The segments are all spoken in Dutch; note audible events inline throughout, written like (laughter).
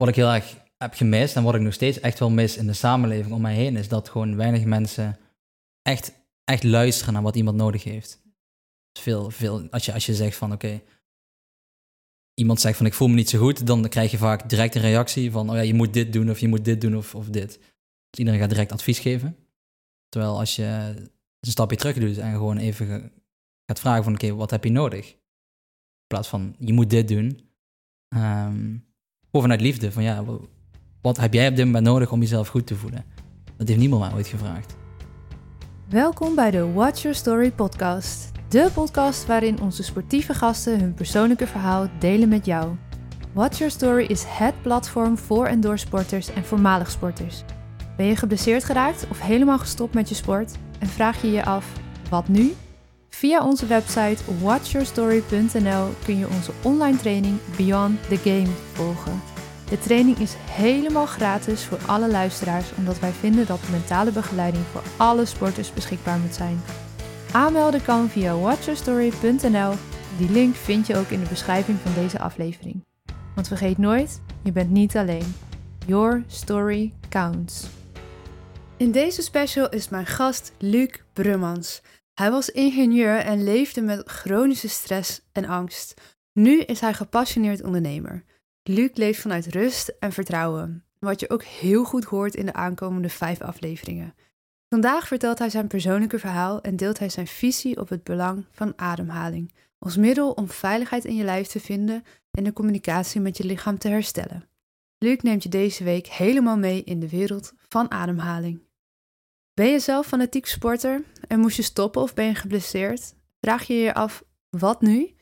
wat ik heel erg heb gemist en wat ik nog steeds echt wel mis in de samenleving om mij heen, is dat gewoon weinig mensen echt, echt luisteren naar wat iemand nodig heeft. Dus veel, veel, als, je, als je zegt van oké, iemand zegt van ik voel me niet zo goed, dan krijg je vaak direct een reactie van oh ja, je moet dit doen of je moet dit doen of, of dit. Dus iedereen gaat direct advies geven. Terwijl als je een stapje terug doet en gewoon even gaat vragen van oké, wat heb je nodig? In plaats van je moet dit doen. Um, gewoon vanuit liefde. Van ja, wat heb jij op dit moment nodig om jezelf goed te voelen? Dat heeft niemand mij ooit gevraagd. Welkom bij de Watch Your Story podcast. De podcast waarin onze sportieve gasten hun persoonlijke verhaal delen met jou. Watch Your Story is het platform voor en door sporters en voormalig sporters. Ben je geblesseerd geraakt of helemaal gestopt met je sport en vraag je je af, wat nu? Via onze website watchyourstory.nl kun je onze online training Beyond the Game volgen. De training is helemaal gratis voor alle luisteraars, omdat wij vinden dat mentale begeleiding voor alle sporters beschikbaar moet zijn. Aanmelden kan via watchyourstory.nl. Die link vind je ook in de beschrijving van deze aflevering. Want vergeet nooit, je bent niet alleen. Your story counts. In deze special is mijn gast Luc Brummans. Hij was ingenieur en leefde met chronische stress en angst. Nu is hij gepassioneerd ondernemer. Luc leeft vanuit rust en vertrouwen, wat je ook heel goed hoort in de aankomende vijf afleveringen. Vandaag vertelt hij zijn persoonlijke verhaal en deelt hij zijn visie op het belang van ademhaling, als middel om veiligheid in je lijf te vinden en de communicatie met je lichaam te herstellen. Luc neemt je deze week helemaal mee in de wereld van ademhaling. Ben je zelf fanatiek sporter en moest je stoppen of ben je geblesseerd? Vraag je je af, wat nu?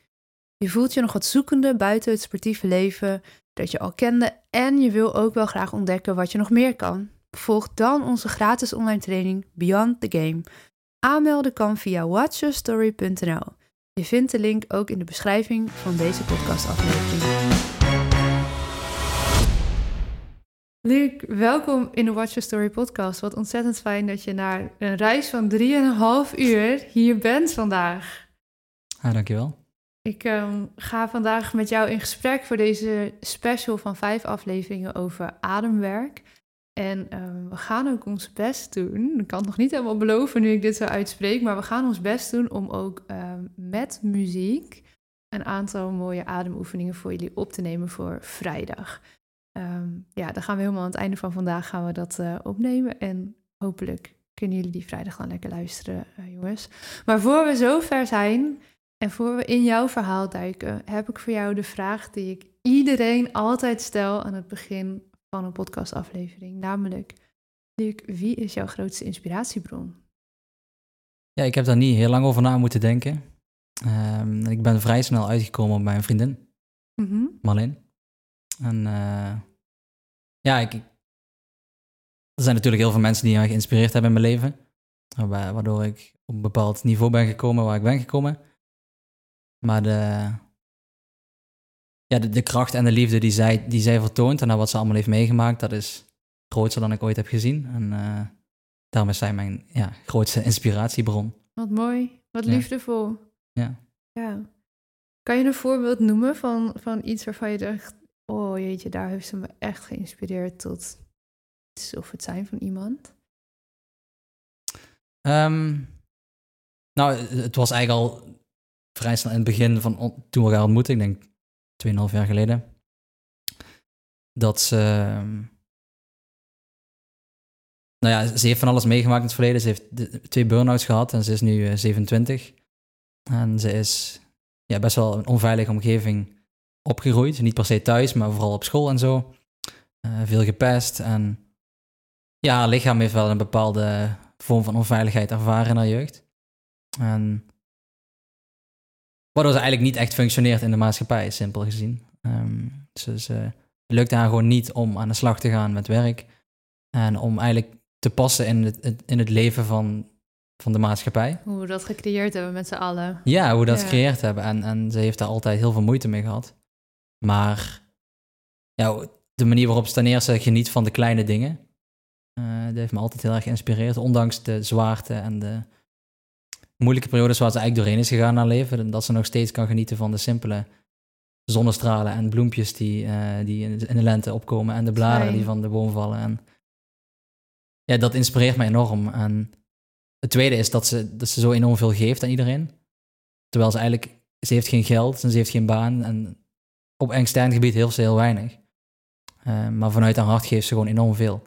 Je voelt je nog wat zoekende buiten het sportieve leven dat je al kende en je wil ook wel graag ontdekken wat je nog meer kan. Volg dan onze gratis online training Beyond the Game. Aanmelden kan via watchyourstory.nl. Je vindt de link ook in de beschrijving van deze podcastaflevering. Luc, welkom in de Watch Your Story podcast. Wat ontzettend fijn dat je na een reis van 3,5 uur hier bent vandaag. Ja, dankjewel. Ik um, ga vandaag met jou in gesprek voor deze special van vijf afleveringen over ademwerk. En um, we gaan ook ons best doen. Ik kan het nog niet helemaal beloven nu ik dit zo uitspreek, maar we gaan ons best doen om ook um, met muziek een aantal mooie ademoefeningen voor jullie op te nemen voor vrijdag. Um, ja, dan gaan we helemaal aan het einde van vandaag gaan we dat uh, opnemen. En hopelijk kunnen jullie die vrijdag dan lekker luisteren, uh, jongens. Maar voor we zover zijn en voor we in jouw verhaal duiken, heb ik voor jou de vraag die ik iedereen altijd stel aan het begin van een podcastaflevering. Namelijk, Luc, wie is jouw grootste inspiratiebron? Ja, ik heb daar niet heel lang over na moeten denken. Um, ik ben vrij snel uitgekomen op mijn vriendin, mm -hmm. Marleen. En uh, ja, ik, er zijn natuurlijk heel veel mensen die mij geïnspireerd hebben in mijn leven. Waardoor ik op een bepaald niveau ben gekomen waar ik ben gekomen. Maar de, ja, de, de kracht en de liefde die zij, die zij vertoont en wat ze allemaal heeft meegemaakt, dat is groter dan ik ooit heb gezien. En uh, daarom is zij mijn ja, grootste inspiratiebron. Wat mooi, wat liefdevol. Ja. ja. Kan je een voorbeeld noemen van, van iets waarvan je dacht, oh jeetje, daar heeft ze me echt geïnspireerd tot iets of het zijn van iemand? Um, nou, het was eigenlijk al vrij snel in het begin van toen we elkaar ontmoeten, ik denk 2,5 jaar geleden, dat ze. Ehm, nou ja, ze heeft van alles meegemaakt in het verleden. Ze heeft twee burn-outs gehad en ze is nu 27. En ze is ja, best wel een onveilige omgeving opgegroeid. Niet per se thuis, maar vooral op school en zo. Uh, veel gepest. En ja, haar lichaam heeft wel een bepaalde vorm van onveiligheid ervaren in haar jeugd. En waardoor ze eigenlijk niet echt functioneert in de maatschappij, simpel gezien. Um, dus ze lukt haar gewoon niet om aan de slag te gaan met werk. En om eigenlijk te passen in het, in het leven van, van de maatschappij. Hoe we dat gecreëerd hebben met z'n allen. Ja, hoe we dat gecreëerd hebben. En, en ze heeft daar altijd heel veel moeite mee gehad. Maar ja, de manier waarop ze ten eerste geniet van de kleine dingen, uh, dat heeft me altijd heel erg geïnspireerd. Ondanks de zwaarte en de moeilijke periodes waar ze eigenlijk doorheen is gegaan naar leven. En dat ze nog steeds kan genieten van de simpele zonnestralen en bloempjes die, eh, die in, de, lente opkomen en de bladeren die van de boom vallen. En ja, dat inspireert mij enorm. En het tweede is dat ze, dat ze zo enorm veel geeft aan iedereen. Terwijl ze eigenlijk, ze heeft geen geld en ze heeft geen baan. En op extern gebied ze heel weinig. Eh, maar vanuit haar hart geeft ze gewoon enorm veel.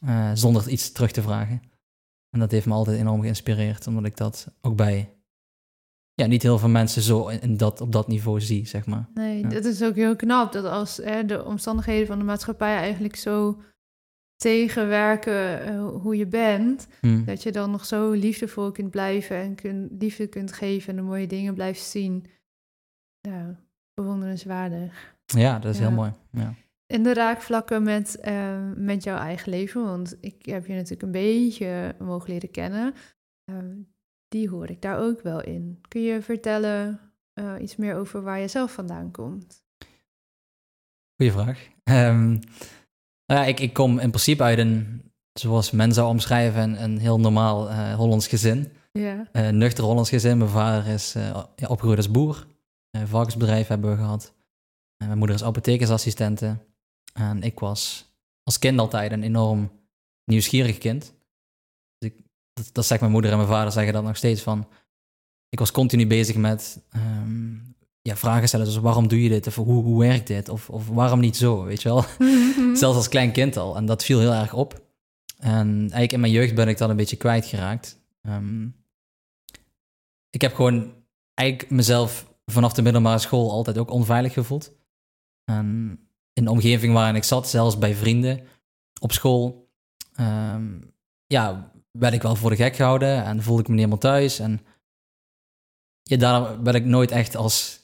Eh, zonder iets terug te vragen. En dat heeft me altijd enorm geïnspireerd, omdat ik dat ook bij ja, niet heel veel mensen zo in dat, op dat niveau zie, zeg maar. Nee, Ja. dat is ook heel knap. Dat als hè, de omstandigheden van de maatschappij eigenlijk zo tegenwerken eh, hoe je bent, Hm. dat je dan nog zo liefdevol kunt blijven en kun, liefde kunt geven en de mooie dingen blijft zien. Ja, bewonderenswaardig. Ja, dat is Ja. heel mooi. Ja. En de raakvlakken met, eh, met jouw eigen leven, want ik heb je natuurlijk een beetje mogen leren kennen. Ehm, die hoor ik daar ook wel in. Kun je vertellen eh, iets meer over waar je zelf vandaan komt? Goeie vraag. Ehm, nou ja, ik, ik kom in principe uit een, zoals men zou omschrijven, een, een heel normaal eh, Hollands gezin. Ja. Een nuchter Hollands gezin. Mijn vader is opgegroeid als boer. Varkensbedrijf hebben we gehad. En mijn moeder is apothekersassistente. En ik was als kind altijd een enorm nieuwsgierig kind. Dus ik, dat, dat zegt mijn moeder en mijn vader zeggen dat nog steeds van. Ik was continu bezig met ehm, ja, vragen stellen. Dus waarom doe je dit? Of hoe, hoe werkt dit? Of, of waarom niet zo? Weet je wel? (laughs) (laughs) Zelfs als klein kind al. En dat viel heel erg op. En eigenlijk in mijn jeugd ben ik dat een beetje kwijtgeraakt. Ehm ik heb gewoon eigenlijk mezelf vanaf de middelbare school altijd ook onveilig gevoeld. En in de omgeving waarin ik zat, zelfs bij vrienden op school, ehm, ja, werd ik wel voor de gek gehouden en voelde ik me niet helemaal thuis. En ja, daarom werd ik nooit echt als...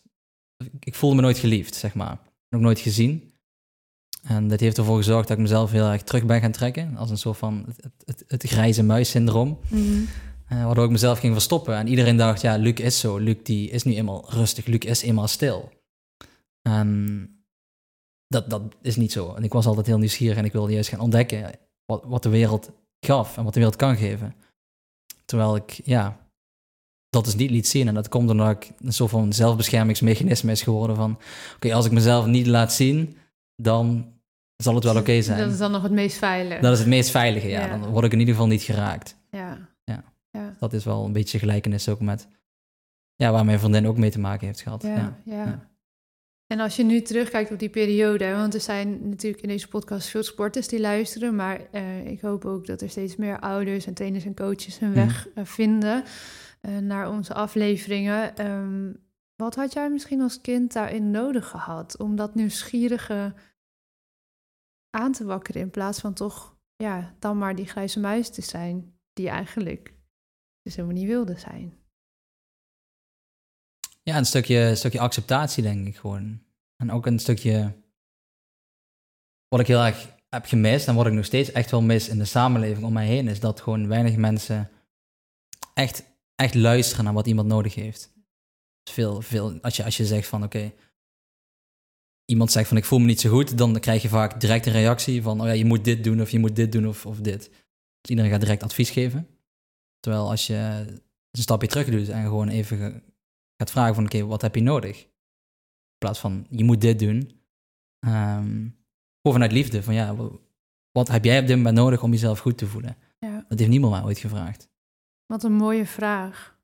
Ik voelde me nooit geliefd, zeg maar. Ook nooit gezien. En dat heeft ervoor gezorgd dat ik mezelf heel erg terug ben gaan trekken. Als een soort van het, het, het, grijze muis-syndroom. Mhm. Eh, waardoor ik mezelf ging verstoppen. En iedereen dacht, ja, Luc is zo. Luc die is nu eenmaal rustig. Luc is eenmaal stil. En dat, dat is niet zo. En ik was altijd heel nieuwsgierig en ik wilde juist gaan ontdekken wat, wat de wereld gaf en wat de wereld kan geven. Terwijl ik, ja, dat dus niet liet zien. En dat komt omdat ik een soort van zelfbeschermingsmechanisme is geworden van, oké, als ik mezelf niet laat zien, dan zal het wel oké zijn. Dat is dan nog het meest veilig. Dat is het meest veilige, ja. Ja. Dan word ik in ieder geval niet geraakt. Ja. Dat is wel een beetje gelijkenis ook met ja, waar mijn vriendin ook mee te maken heeft gehad. Ja, Ja. En als je nu terugkijkt op die periode, want er zijn natuurlijk in deze podcast veel sporters die luisteren, maar eh, ik hoop ook dat er steeds meer ouders en trainers en coaches hun Mhm. weg eh, vinden eh, naar onze afleveringen. Ehm, wat had jij misschien als kind daarin nodig gehad om dat nieuwsgierige aan te wakkeren in plaats van toch, ja, dan maar die grijze muis te zijn die eigenlijk dus helemaal niet wilde zijn? Ja, een stukje, stukje acceptatie, denk ik gewoon. En ook een stukje. Wat ik heel erg heb gemist en wat ik nog steeds echt wel mis in de samenleving om mij heen, is dat gewoon weinig mensen echt, echt luisteren naar wat iemand nodig heeft. Dus Veel, veel, als, je, als je zegt van oké, iemand zegt van ik voel me niet zo goed, dan krijg je vaak direct een reactie van oh ja, je moet dit doen of je moet dit doen of, of dit. Dus iedereen gaat direct advies geven. Terwijl als je een stapje terug doet en gewoon even gaat vragen van oké, wat heb je nodig? In plaats van je moet dit doen. Gewoon vanuit liefde. Van ja, wa- wat heb jij op dit moment nodig om jezelf goed te voelen? Ja. Dat heeft niemand mij ooit gevraagd. Wat een mooie vraag.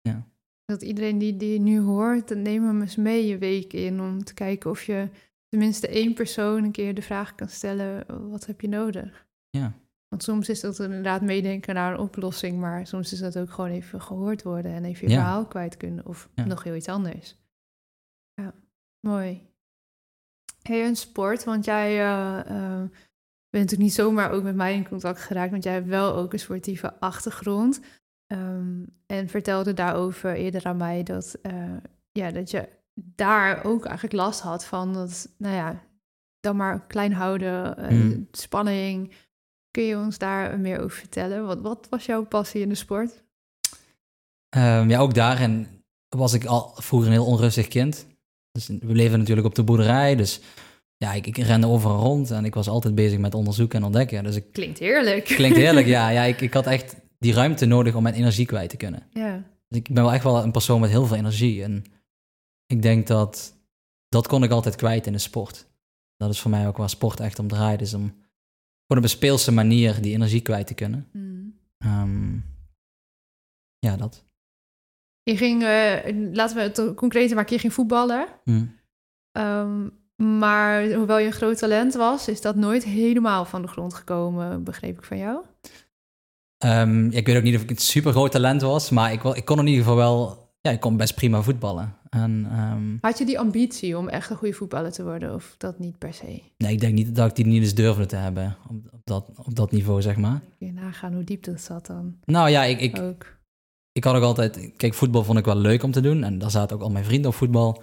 Ja. Dat iedereen die, die nu hoort, neem hem eens mee je week in om te kijken of je tenminste één persoon een keer de vraag kan stellen: wat heb je nodig? Ja. Want soms is dat inderdaad meedenken naar een oplossing, maar soms is dat ook gewoon even gehoord worden en even je Ja. verhaal kwijt kunnen of Ja. nog heel iets anders. Ja, mooi. Hey, een sport, want jij eh, eh, bent natuurlijk niet zomaar ook met mij in contact geraakt, want jij hebt wel ook een sportieve achtergrond. Ehm, en vertelde daarover eerder aan mij dat, eh, ja, dat je daar ook eigenlijk last had van dat, nou ja, dan maar klein houden, Mm. spanning. Kun je ons daar meer over vertellen? Wat, wat was jouw passie in de sport? Ehm, ja, ook daarin was ik al vroeger een heel onrustig kind. Dus we leven natuurlijk op de boerderij, dus ja, ik, ik rende overal rond en ik was altijd bezig met onderzoeken en ontdekken. Dus ik Klinkt heerlijk. klinkt heerlijk, ja. (laughs) ja ik, ik had echt die ruimte nodig om mijn energie kwijt te kunnen. Ja, Dus ik ben wel echt wel een persoon met heel veel energie. En ik denk dat dat kon ik altijd kwijt in de sport. Dat is voor mij ook waar sport echt om draait, is om op een speelse manier die energie kwijt te kunnen. Mm. Ehm, ja, dat. Je ging, eh, laten we het concreter maken, je ging voetballen. Hm. Ehm, maar hoewel je een groot talent was, is dat nooit helemaal van de grond gekomen, begreep ik van jou? Ehm, ik weet ook niet of ik een super groot talent was, maar ik, ik kon in ieder geval wel, ja, ik kon best prima voetballen. En ehm, Had je die ambitie om echt een goede voetballer te worden, of dat niet per se? nee, ik denk niet dat ik die niet eens durfde te hebben op, op, dat, op dat niveau, zeg maar. Kun je nagaan hoe diep dat zat dan Nou ja, ik, ik, ook. ik had ook altijd, kijk, voetbal vond ik wel leuk om te doen. En daar zaten ook al mijn vrienden op voetbal.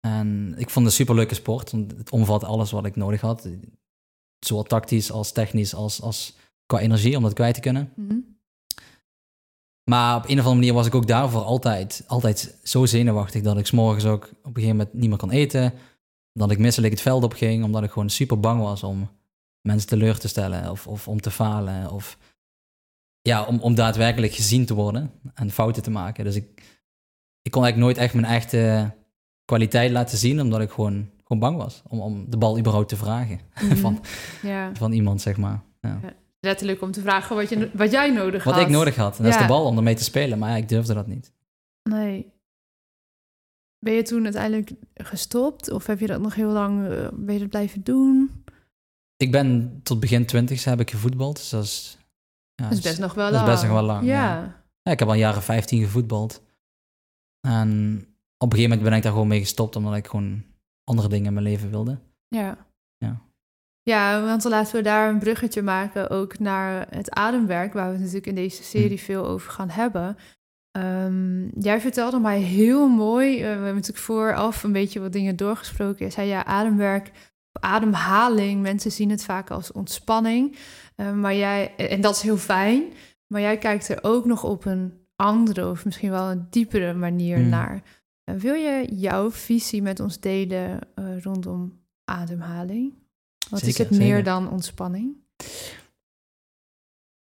En ik vond het een superleuke sport, want het omvat alles wat ik nodig had. Zowel tactisch als technisch als, als qua energie om dat kwijt te kunnen. Mhm. Maar op een of andere manier was ik ook daarvoor altijd, altijd zo zenuwachtig dat ik 's morgens ook op een gegeven moment niet meer kon eten. Dat ik misselijk het veld op ging, omdat ik gewoon super bang was om mensen teleur te stellen of, of om te falen. Of ja, om, om daadwerkelijk gezien te worden en fouten te maken. Dus ik, ik kon eigenlijk nooit echt mijn echte kwaliteit laten zien, omdat ik gewoon, gewoon bang was om, om de bal überhaupt te vragen (laughs) Mhm. van, Ja, van iemand, zeg maar. Ja. Letterlijk om te vragen wat, je, wat jij nodig Wat had. ik nodig had. En dat is de bal om ermee te spelen, maar ik durfde dat niet. Nee. Ben je toen uiteindelijk gestopt? Of heb je dat nog heel lang ben je dat blijven doen? Ik ben tot begin twintig heb ik gevoetbald. Dus dat is, ja, dat is best nog wel dat is lang. best nog wel lang, Ja. ja, ik heb al jaren 15 gevoetbald. En op een gegeven moment ben ik daar gewoon mee gestopt, omdat ik gewoon andere dingen in mijn leven wilde. Ja. Ja, want dan laten we daar een bruggetje maken ook naar het ademwerk, waar we het natuurlijk in deze serie Hm. veel over gaan hebben. Ehm, jij vertelde mij heel mooi, eh, we hebben natuurlijk vooraf een beetje wat dingen doorgesproken. Je zei ja, ademwerk, ademhaling, mensen zien het vaak als ontspanning. Eh, maar jij, en dat is heel fijn, maar jij kijkt er ook nog op een andere of misschien wel een diepere manier Hm. naar. Eh, wil je jouw visie met ons delen eh, rondom ademhaling? Wat is het meer zeker. dan ontspanning?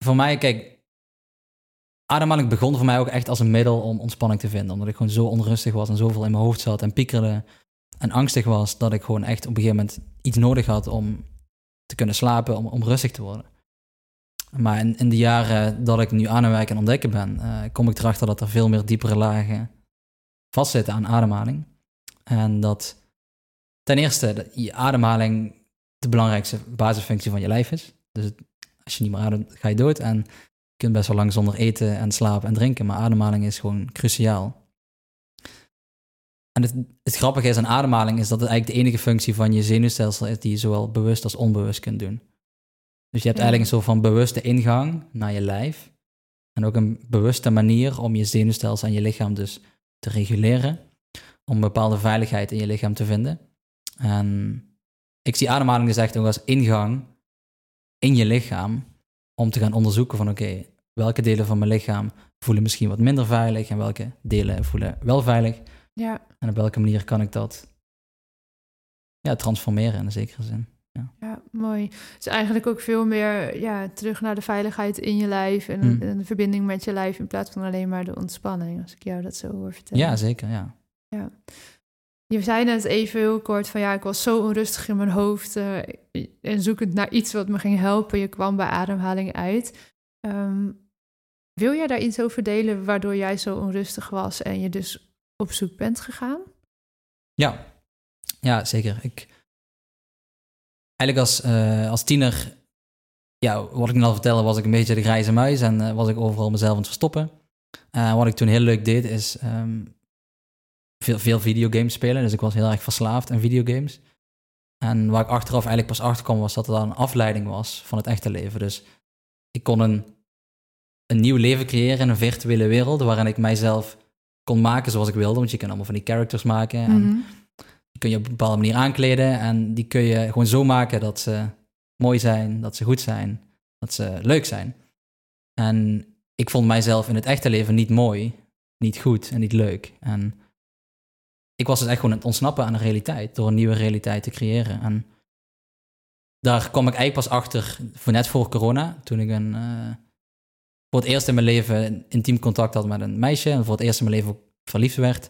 Voor mij, kijk, ademhaling begon voor mij ook echt als een middel om ontspanning te vinden. Omdat ik gewoon zo onrustig was en zoveel in mijn hoofd zat en piekerde en angstig was, dat ik gewoon echt op een gegeven moment iets nodig had om te kunnen slapen, om, om rustig te worden. Maar in, in de jaren dat ik nu ademwerk en ontdekken ben, eh, kom ik erachter dat er veel meer diepere lagen vastzitten aan ademhaling. En dat ten eerste dat je ademhaling de belangrijkste basisfunctie van je lijf is. Dus het- als je niet meer ademt, ga je dood. En je kunt best wel lang zonder eten en slapen en drinken. Maar ademhaling is gewoon cruciaal. En het, het grappige is aan ademhaling is dat het eigenlijk de enige functie van je zenuwstelsel is die je zowel bewust als onbewust kunt doen. Dus je hebt Ja. eigenlijk een soort van bewuste ingang naar je lijf. En ook een bewuste manier om je zenuwstelsel en je lichaam dus te reguleren. Om een bepaalde veiligheid in je lichaam te vinden. En ik zie ademhaling dus echt ook als ingang in je lichaam om te gaan onderzoeken van oké, welke delen van mijn lichaam voelen misschien wat minder veilig en welke delen voelen wel veilig. Ja, En op welke manier kan ik dat ja, transformeren in een zekere zin. ja, mooi. Dus eigenlijk ook veel meer ja, terug naar de veiligheid in je lijf en, en de verbinding met je lijf in plaats van alleen maar de ontspanning, als ik jou dat zo hoor vertellen. Ja, zeker, ja. Je zei net even heel kort van ja, ik was zo onrustig in mijn hoofd eh, en zoekend naar iets wat me ging helpen. Je kwam bij ademhaling uit. Ehm, wil jij daar iets over delen waardoor jij zo onrustig was en je dus op zoek bent gegaan? Ja, ja zeker. Ik, eigenlijk als, eh, als tiener, ja, wat ik net al vertelde, was ik een beetje de grijze muis en eh, was ik overal mezelf aan het verstoppen. Wat ik toen heel leuk deed, is ehm, veel, veel videogames spelen. Dus ik was heel erg verslaafd aan videogames. En waar ik achteraf eigenlijk pas achter kwam, was dat dan een afleiding was van het echte leven. Dus ik kon een, een nieuw leven creëren in een virtuele wereld, waarin ik mijzelf kon maken zoals ik wilde. Want je kan allemaal van die characters maken. En Mhm. die kun je op een bepaalde manier aankleden. En die kun je gewoon zo maken dat ze mooi zijn, dat ze goed zijn, dat ze leuk zijn. En ik vond mijzelf in het echte leven niet mooi, niet goed en niet leuk. En ik was dus echt gewoon aan het ontsnappen aan de realiteit, door een nieuwe realiteit te creëren. En daar kwam ik eigenlijk pas achter, voor net voor corona, toen ik een, eh, voor het eerst in mijn leven intiem contact had met een meisje. En voor het eerst in mijn leven ook verliefd werd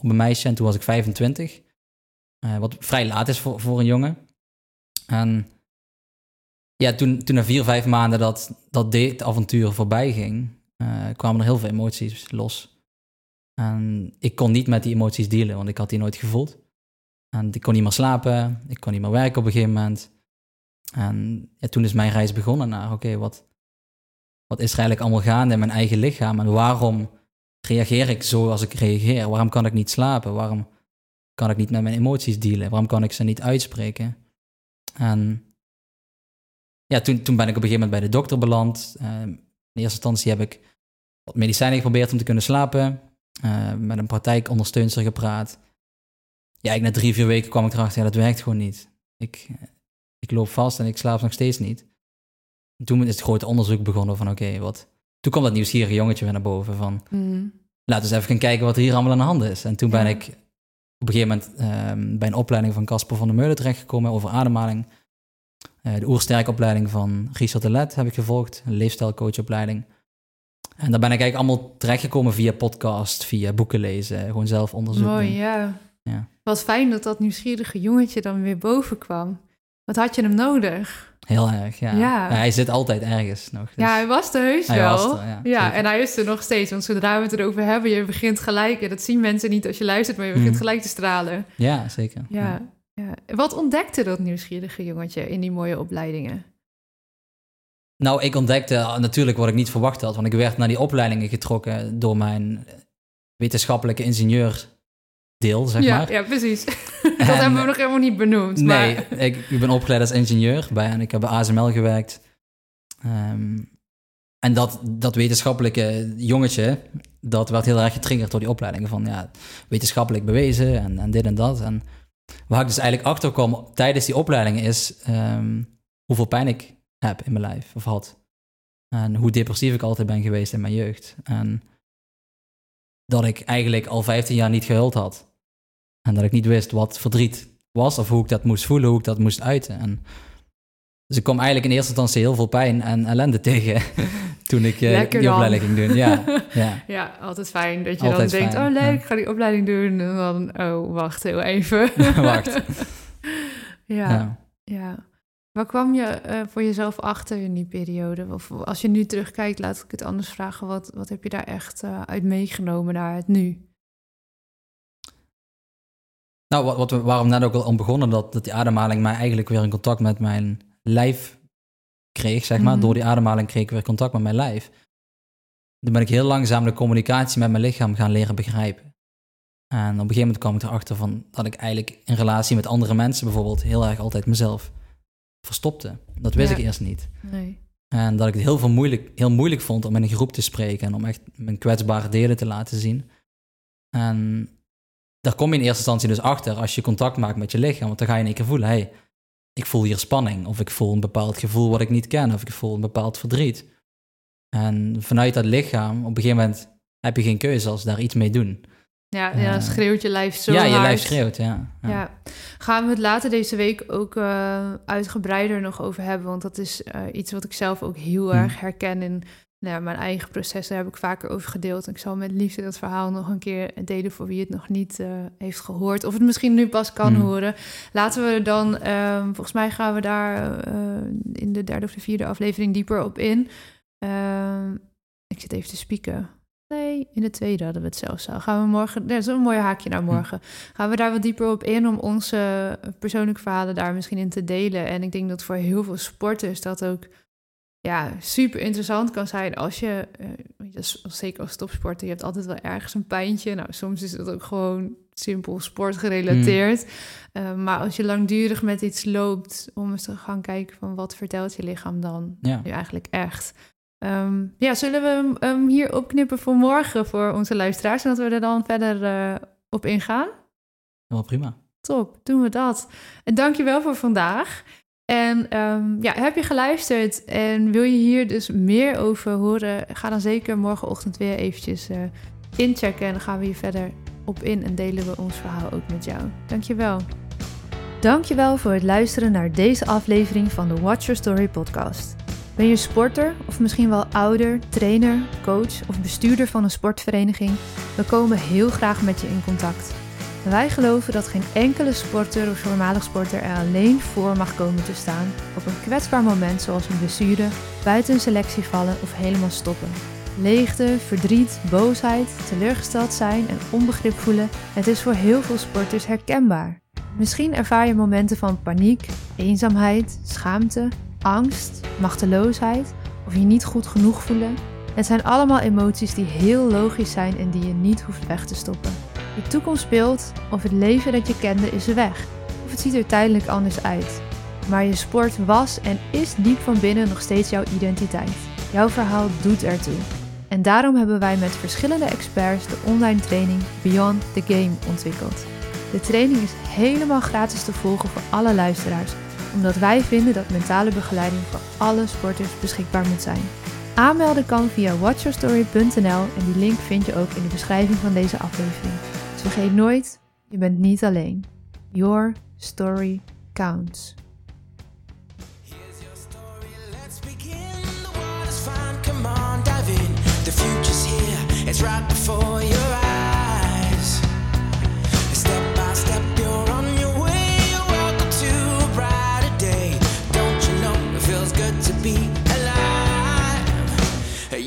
op een meisje. En toen was ik 25. Eh, wat vrij laat is voor, voor een jongen. En ja, toen, toen na vier, vijf maanden dat, dat date-avontuur voorbij ging, uh, kwamen er heel veel emoties los. En ik kon niet met die emoties dealen, want ik had die nooit gevoeld. En ik kon niet meer slapen, ik kon niet meer werken op een gegeven moment. En ja, toen is mijn reis begonnen naar, oké, wat, wat is er eigenlijk allemaal gaande in mijn eigen lichaam? En waarom reageer ik zo als ik reageer? Waarom kan ik niet slapen? Waarom kan ik niet met mijn emoties dealen? Waarom kan ik ze niet uitspreken? En ja, toen, toen ben ik op een gegeven moment bij de dokter beland. Uh, in eerste instantie heb ik wat medicijnen geprobeerd om te kunnen slapen. Uh, met een praktijkondersteunster gepraat. Ja, ik na drie, vier weken kwam ik erachter, ja, dat werkt gewoon niet. Ik, ik loop vast en ik slaap nog steeds niet. toen is het grote onderzoek begonnen van, oké, wat... Toen kwam dat nieuwsgierige jongetje weer naar boven van... Mm. Laten we eens even gaan kijken wat er hier allemaal aan de hand is. En toen ben ik op een gegeven moment uh, bij een opleiding van Casper van der Meulen terechtgekomen over ademhaling. Uh, de oersterkopleiding van Richard de Let heb ik gevolgd, een leefstijlcoachopleiding. En daar ben ik eigenlijk allemaal terechtgekomen via podcast, via boeken lezen, gewoon zelf onderzoeken. Mooi, ja. ja. Wat fijn dat dat nieuwsgierige jongetje dan weer boven kwam. Wat had je hem nodig? Heel erg, ja. ja. hij zit altijd ergens nog. Dus... Ja, hij was er heus hij wel. Er, ja, ja en hij is er nog steeds. Want zodra we het erover hebben, je begint gelijk... en dat zien mensen niet als je luistert... maar je begint mm. gelijk te stralen. Ja, zeker. Ja, ja. Wat ontdekte dat nieuwsgierige jongetje in die mooie opleidingen? Nou, ik ontdekte natuurlijk wat ik niet verwacht had. Want ik werd naar die opleidingen getrokken door mijn wetenschappelijke ingenieur deel, zeg ja, maar. Ja, precies. (laughs) dat hebben we nog helemaal niet benoemd. Nee, ik, ik, ben opgeleid als ingenieur bij en ik heb bij ASML gewerkt. Ehm, en dat, dat wetenschappelijke jongetje, dat werd heel erg getriggerd door die opleidingen van ja, wetenschappelijk bewezen en, en dit en dat. En waar ik dus eigenlijk achter kwam tijdens die opleidingen is ehm, hoeveel pijn ik heb in mijn lijf of had. En hoe depressief ik altijd ben geweest in mijn jeugd. En dat ik eigenlijk al 15 jaar niet gehuild had. En dat ik niet wist wat verdriet was of hoe ik dat moest voelen, hoe ik dat moest uiten. En dus ik kwam eigenlijk in eerste instantie heel veel pijn en ellende (laughs) tegen toen ik uh, die opleiding ging doen. Ja, (laughs) ja. ja, altijd fijn dat je dan denkt, oh leuk, ik ga die opleiding doen. En dan, oh wacht heel even. (laughs) wacht. ja, ja. ja. Waar kwam je uh, voor jezelf achter in die periode? Of als je nu terugkijkt, laat ik het anders vragen. Wat, wat heb je daar echt uh, uit meegenomen naar het nu? Nou, wat, wat we, waarom net ook al om begonnen, dat, dat die ademhaling mij eigenlijk weer in contact met mijn lijf kreeg, zeg maar. Mhm. Door die ademhaling kreeg ik weer contact met mijn lijf. Dan ben ik heel langzaam de communicatie met mijn lichaam gaan leren begrijpen. En op een gegeven moment kwam ik erachter van dat ik eigenlijk in relatie met andere mensen bijvoorbeeld heel erg altijd mezelf verstopte. Dat wist ik eerst niet. Nee. En dat ik het heel, veel moeilijk, heel moeilijk vond om in een groep te spreken en om echt mijn kwetsbare delen te laten zien. En daar kom je in eerste instantie dus achter als je contact maakt met je lichaam. Want dan ga je in één keer voelen, hey, ik voel hier spanning. Of ik voel een bepaald gevoel wat ik niet ken. Of ik voel een bepaald verdriet. En vanuit dat lichaam, op een gegeven moment heb je geen keuze als daar iets mee doen. Ja, ja schreeuwt je lijf zo Ja, je lijf schreeuwt, ja. ja. Gaan we het later deze week ook uh, uitgebreider nog over hebben. Want dat is uh, iets wat ik zelf ook heel hm. erg herken in nou, mijn eigen proces. Daar heb ik vaker over gedeeld. Ik zal met liefde dat verhaal nog een keer delen voor wie het nog niet uh, heeft gehoord. Of het misschien nu pas kan hm. horen. Laten we dan, ehm, volgens mij gaan we daar in de derde of de vierde aflevering dieper op in. Ehm, ik zit even te spieken. Nee, in de tweede hadden we het zelfs al. Gaan we morgen, dat is een mooi haakje naar hm. morgen. Gaan we daar wat dieper op in om onze persoonlijke verhalen daar misschien in te delen. En ik denk dat voor heel veel sporters dat ook ja, super interessant kan zijn als je, uh, zeker als topsporter, je hebt altijd wel ergens een pijntje. Nou, soms is het ook gewoon simpel sportgerelateerd. Uh, maar als je langdurig met iets loopt, om eens te gaan kijken van wat vertelt je lichaam dan ja. nu eigenlijk echt. Ehm, ja, zullen we hem hier opknippen voor morgen voor onze luisteraars en dat we er dan verder uh, op ingaan? Wel prima. Top, doen we dat. En dankjewel voor vandaag. En um, ja, heb je geluisterd en wil je hier dus meer over horen? Ga dan zeker morgenochtend weer eventjes uh, inchecken en dan gaan we hier verder op in en delen we ons verhaal ook met jou. Dankjewel. Dankjewel voor het luisteren naar deze aflevering van de Watch Your Story podcast. Ben je sporter of misschien wel ouder, trainer, coach of bestuurder van een sportvereniging? We komen heel graag met je in contact. Wij geloven dat geen enkele sporter of voormalig sporter er alleen voor mag komen te staan op een kwetsbaar moment zoals een blessure, buiten een selectie vallen of helemaal stoppen. Leegte, verdriet, boosheid, teleurgesteld zijn en onbegrip voelen, het is voor heel veel sporters herkenbaar. Misschien ervaar je momenten van paniek, eenzaamheid, schaamte, angst, machteloosheid of je niet goed genoeg voelen. Het zijn allemaal emoties die heel logisch zijn en die je niet hoeft weg te stoppen. De toekomst of het leven dat je kende is weg, of het ziet er tijdelijk anders uit. Maar je sport was en is diep van binnen nog steeds jouw identiteit. Jouw verhaal doet ertoe. En daarom hebben wij met verschillende experts de online training Beyond the Game ontwikkeld. De training is helemaal gratis te volgen voor alle luisteraars, omdat wij vinden dat mentale begeleiding voor alle sporters beschikbaar moet zijn. Aanmelden kan via watchyourstory.nl en die link vind je ook in de beschrijving van deze aflevering. Dus vergeet nooit, je bent niet alleen. Your story counts.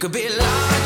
Could be larger